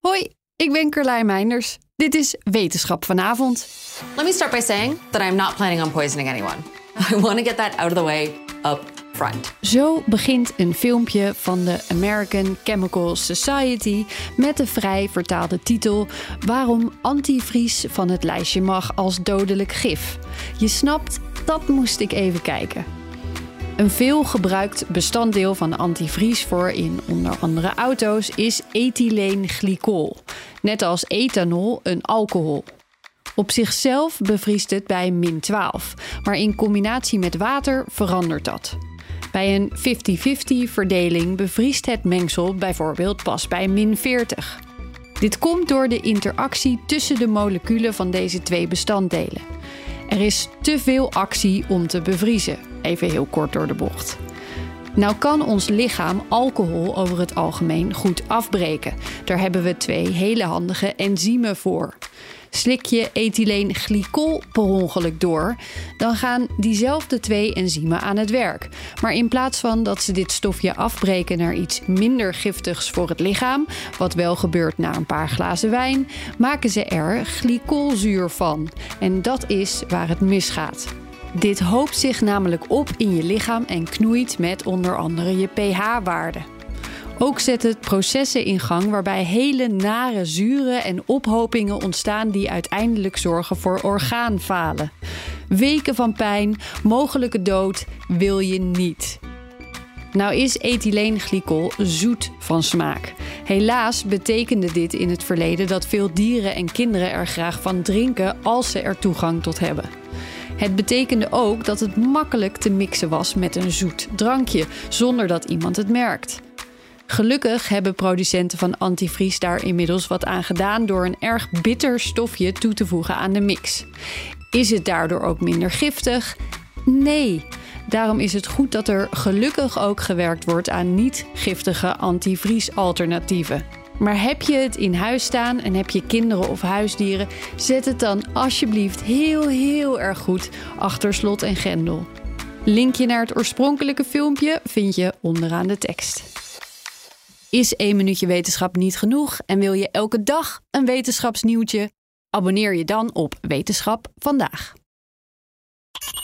Hoi, ik ben Carlijn Meinders. Dit is Wetenschap vanavond. Let me start by saying that I'm not planning on poisoning anyone. I want to get that out of the way up front. Zo begint een filmpje van de American Chemical Society met de vrij vertaalde titel Waarom antivries van het lijstje mag als dodelijk gif. Je snapt, dat moest ik even kijken. Een veel gebruikt bestanddeel van antivries voor in onder andere auto's is ethyleenglycol, net als ethanol een alcohol. Op zichzelf bevriest het bij min 12, maar in combinatie met water verandert dat. Bij een 50-50 verdeling bevriest het mengsel bijvoorbeeld pas bij min 40. Dit komt door de interactie tussen de moleculen van deze twee bestanddelen. Er is te veel actie om te bevriezen, even heel kort door de bocht. Nou kan ons lichaam alcohol over het algemeen goed afbreken. Daar hebben we twee hele handige enzymen voor. Slik je ethyleenglycol per ongeluk door, dan gaan diezelfde twee enzymen aan het werk. Maar in plaats van dat ze dit stofje afbreken naar iets minder giftigs voor het lichaam, wat wel gebeurt na een paar glazen wijn, maken ze er glycolzuur van. En dat is waar het misgaat. Dit hoopt zich namelijk op in je lichaam en knoeit met onder andere je pH-waarde. Ook zet het processen in gang waarbij hele nare zuren en ophopingen ontstaan die uiteindelijk zorgen voor orgaanfalen. Weken van pijn, mogelijke dood wil je niet. Nou is ethyleenglycol zoet van smaak. Helaas betekende dit in het verleden dat veel dieren en kinderen er graag van drinken als ze er toegang tot hebben. Het betekende ook dat het makkelijk te mixen was met een zoet drankje, zonder dat iemand het merkt. Gelukkig hebben producenten van antivries daar inmiddels wat aan gedaan door een erg bitter stofje toe te voegen aan de mix. Is het daardoor ook minder giftig? Nee. Daarom is het goed dat er gelukkig ook gewerkt wordt aan niet-giftige antivriesalternatieven. Maar heb je het in huis staan en heb je kinderen of huisdieren, zet het dan alsjeblieft heel, heel erg goed achter slot en grendel. Linkje naar het oorspronkelijke filmpje vind je onderaan de tekst. Is één minuutje wetenschap niet genoeg en wil je elke dag een wetenschapsnieuwtje? Abonneer je dan op Wetenschap vandaag.